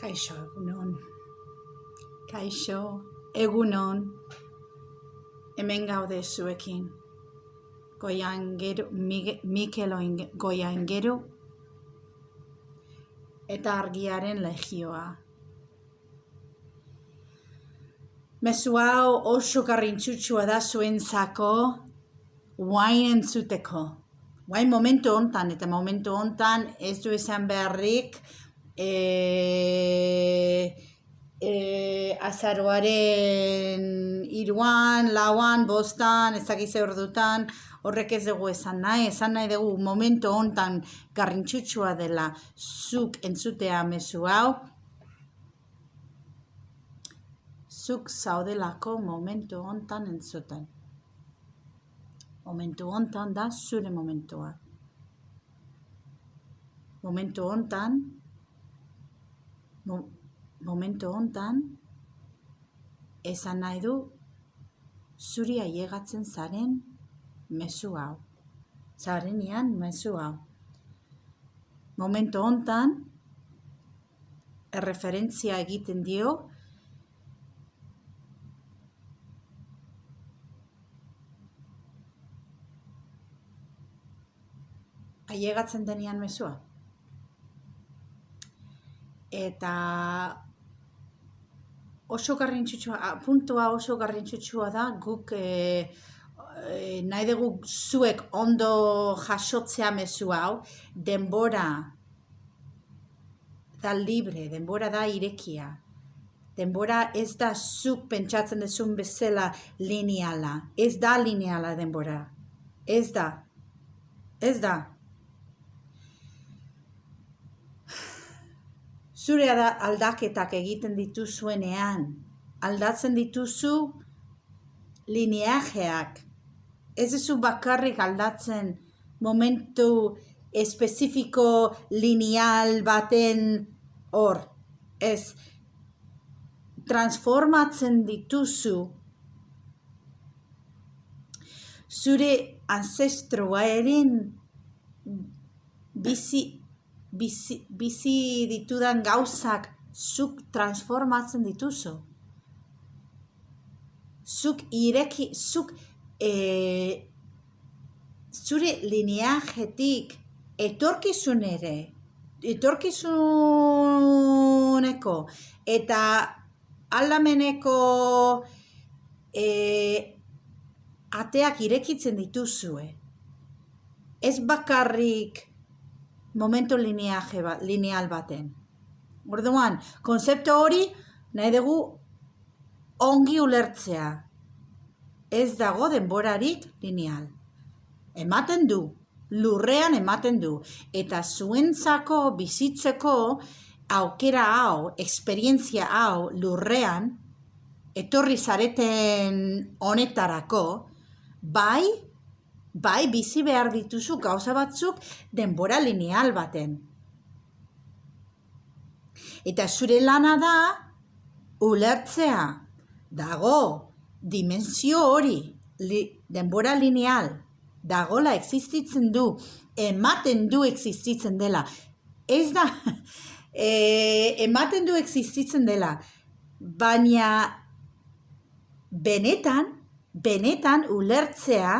Kaixo, egunon. Kaixo, egunon. Hemen gaude zuekin. Goian gero, Mige- Mikel Oinge- goian gero. Eta argiaren legioa. Mezu hau oso garrintzitsua da zuentzako guain entzuteko. Guain momentu hontan, eta momentu hontan ez du esan beharrik e, e, azaroaren iruan, lauan, bostan, ez dakiz ordutan, horrek ez dugu esan nahi, esan nahi dugu momentu hontan garrintzitsua dela zuk entzutea mezu hau, zuk zaudelako momentu hontan entzuten. Momentu hontan da zure momentua. Momentu hontan, momentu hontan, esan nahi du zuri ailegatzen zaren mezu hau. Zarenean mezu hau. Momentu hontan, erreferentzia egiten dio ailegatzen denean mezua. Eta oso garrantzitsua, puntua oso garrantzitsua da guk e, e, nahi dugu zuek ondo jasotzea mezu hau, denbora da libre, denbora da irekia. Denbora ez da zuk pentsatzen duzun bezala lineala. Ez da lineala denbora. Ez da. Ez da. Zure da aldaketak egiten dituzuenean, aldatzen dituzu lineajeak. Ez duzu bakarrik aldatzen momentu espezifiko lineal baten hor. Ez, transformatzen dituzu zure ancestroaren bizi, bizi, bizi ditudan gauzak zuk transformatzen dituzu. Zuk ireki, zuk e, zure lineajetik etorkizun ere, etorkizuneko eta aldameneko e, ateak irekitzen dituzue. Ez bakarrik momentu lineaje ba, lineal baten. Orduan, konzeptu hori nahi dugu ongi ulertzea. Ez dago denborarik lineal. Ematen du, lurrean ematen du. Eta zuentzako bizitzeko aukera hau, esperientzia hau lurrean, etorri zareten honetarako, bai, bai bizi behar dituzu gauza batzuk denbora lineal baten. Eta zure lana da, ulertzea, dago, dimensio hori, li, denbora lineal, dagola existitzen du, ematen du existitzen dela. Ez da, e, ematen du existitzen dela, baina benetan, benetan ulertzea,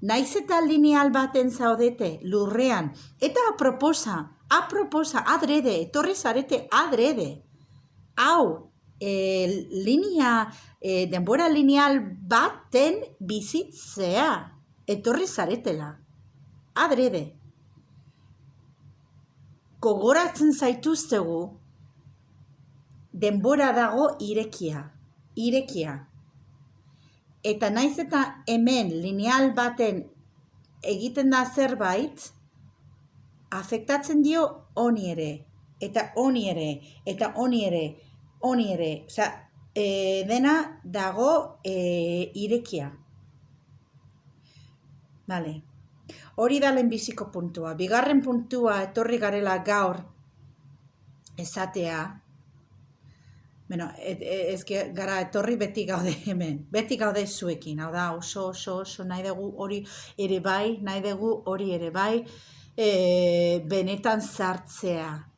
naiz eta lineal baten zaudete lurrean, eta aproposa, aproposa, adrede, etorri zarete adrede. Hau, e, linea, e, denbora lineal baten bizitzea, etorri zaretela. Adrede. Gogoratzen zaituztegu, denbora dago irekia, irekia. Eta naiz eta hemen lineal baten egiten da zerbait, afektatzen dio honi ere, eta honi ere, eta honi ere, honi ere. Osea, e, dena dago e, irekia. Vale. Hori da lehenbiziko puntua. Bigarren puntua etorri garela gaur esatea, Bueno, et, que gara etorri beti gaude hemen, beti gaude zuekin, hau da, oso, oso, oso, nahi dugu hori ere bai, nahi dugu hori ere bai, e, benetan sartzea.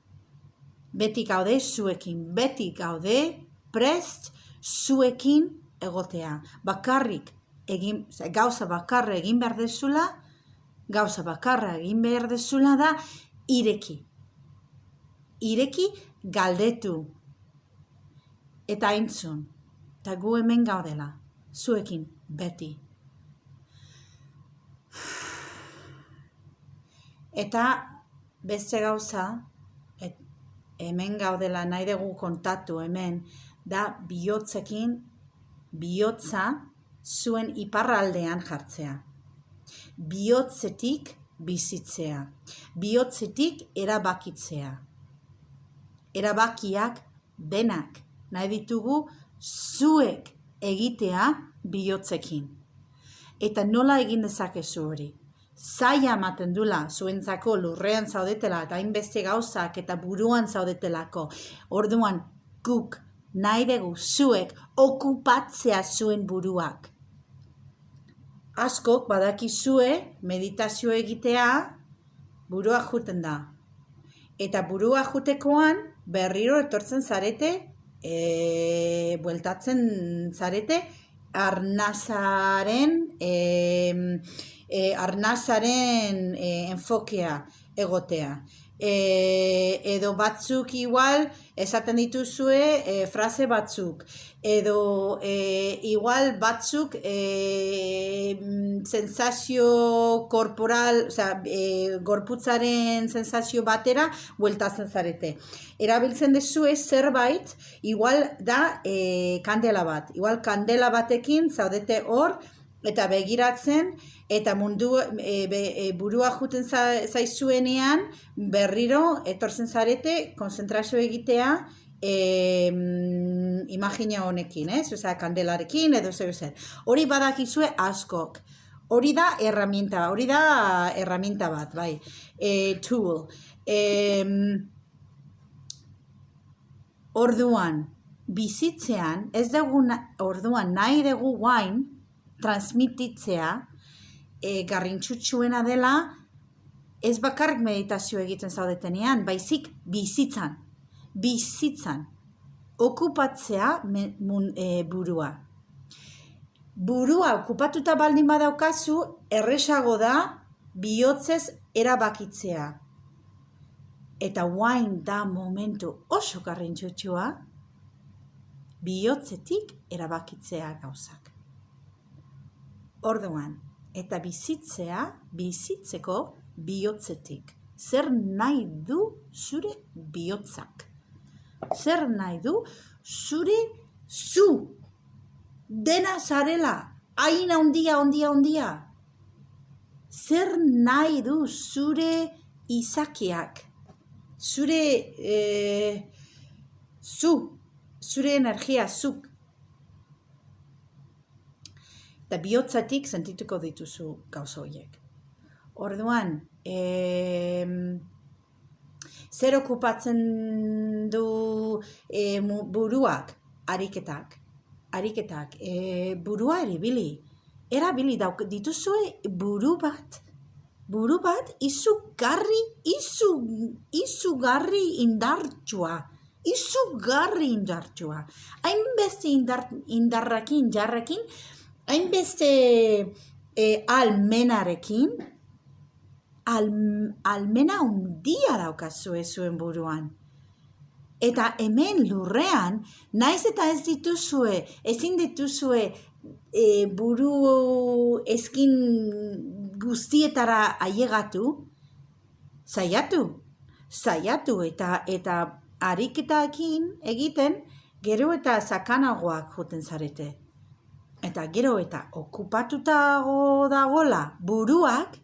beti gaude zuekin, beti gaude prest zuekin egotea. Bakarrik egin, gauza bakarra egin behar dezula, gauza bakarra egin behar dezula da ireki. Ireki galdetu. Eta aintzun, eta gu hemen gaudela, zuekin beti. Eta beste gauza, et, hemen gaudela nahi dugu kontatu hemen, da bihotzekin, bihotza zuen iparraldean jartzea. Bihotzetik bizitzea. Bihotzetik erabakitzea. Erabakiak denak nahi ditugu zuek egitea bihotzekin. Eta nola egin dezakezu hori? zaila ematen dula zuentzako lurrean zaudetela eta hainbeste gauzak eta buruan zaudetelako. Orduan guk nahi dugu zuek okupatzea zuen buruak. Askok badakizue meditazio egitea burua juten da. Eta burua jutekoan berriro etortzen zarete, e, bueltatzen zarete, arnazaren, e, e, arnazaren e, enfokea egotea. E, edo batzuk igual esaten dituzue e, frase batzuk edo e, igual batzuk e, sensazio korporal, oza, e, gorputzaren sensazio batera bueltatzen zarete. Erabiltzen dezue zerbait, igual da e, kandela bat. Igual kandela batekin zaudete hor, eta begiratzen, eta mundu e, e, burua juten zaizuenean berriro etortzen zarete konzentrazio egitea e, imagina honekin, ez? Osa, kandelarekin edo zer zer. Hori badakizue askok. Hori da herramienta, hori da herramienta bat, bai. E, tool. E, orduan, bizitzean, ez dugu orduan nahi dugu guain, transmititzea, e, garrintxutxuena dela, ez bakarrik meditazio egiten zaudetenean, baizik bizitzan, bizitzan, okupatzea mun, e, burua. Burua okupatuta baldin badaukazu, erresago da bihotzez erabakitzea. Eta guain da momentu oso garrintxutxua, bihotzetik erabakitzea gauzak. Orduan, eta bizitzea, bizitzeko bihotzetik. Zer nahi du zure bihotzak? Zer nahi du zure zu? Dena zarela, haina ondia, ondia, ondia. Zer nahi du zure izakiak? Zure e, zu, zure energia, zuk eta bihotzatik sentituko dituzu gauza horiek. Orduan, e, zer okupatzen du e, buruak, ariketak, ariketak, e, burua eribili, erabili dauk, dituzue buru bat, buru bat izugarri, izu, izugarri indartsua, izugarri indartsua. Hainbeste indar, indarrakin, jarrakin, hainbeste e, almenarekin, al, almena undia daukazue zuen buruan. Eta hemen lurrean, naiz eta ez dituzue, ezin dituzue e, buru eskin guztietara ailegatu, zaiatu, zaiatu eta eta ariketakin egiten, gero eta zakanagoak joten zarete eta gero eta okupatutago dagola buruak,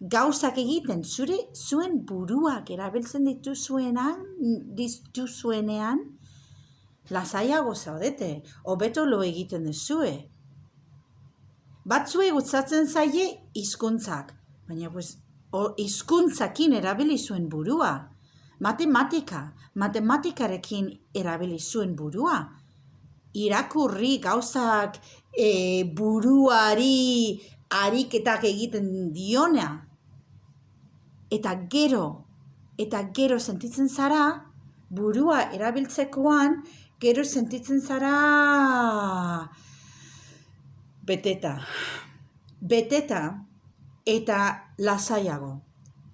gauzak egiten zure zuen buruak erabiltzen dituzuenan, dituzuenean, lasaiago zaudete, hobeto lo egiten duzue. Batzue gutzatzen zaie hizkuntzak, baina pues, hizkuntzakin erabili zuen burua. Matematika, matematikarekin erabili zuen burua irakurri gauzak e, buruari ariketak egiten diona. Eta gero, eta gero sentitzen zara, burua erabiltzekoan, gero sentitzen zara beteta. Beteta eta lasaiago.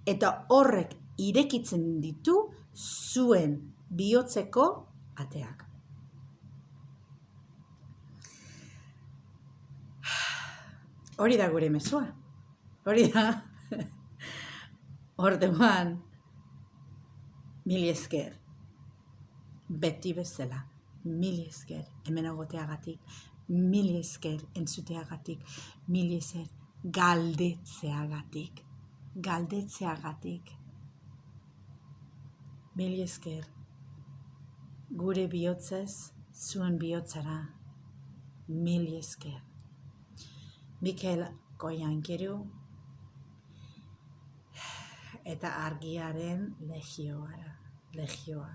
Eta horrek irekitzen ditu zuen bihotzeko ateak. Hori da gure mezua. Hori da. Orduan, mili esker. Beti bezala. Mili esker. Hemen agoteagatik. Mili esker entzuteagatik. Mili esker galdetzeagatik. Galdetzeagatik. Mili esker. Gure bihotzez, zuen bihotzara. Mili esker. Mikel Goiankeru eta argiaren legioa. legioa.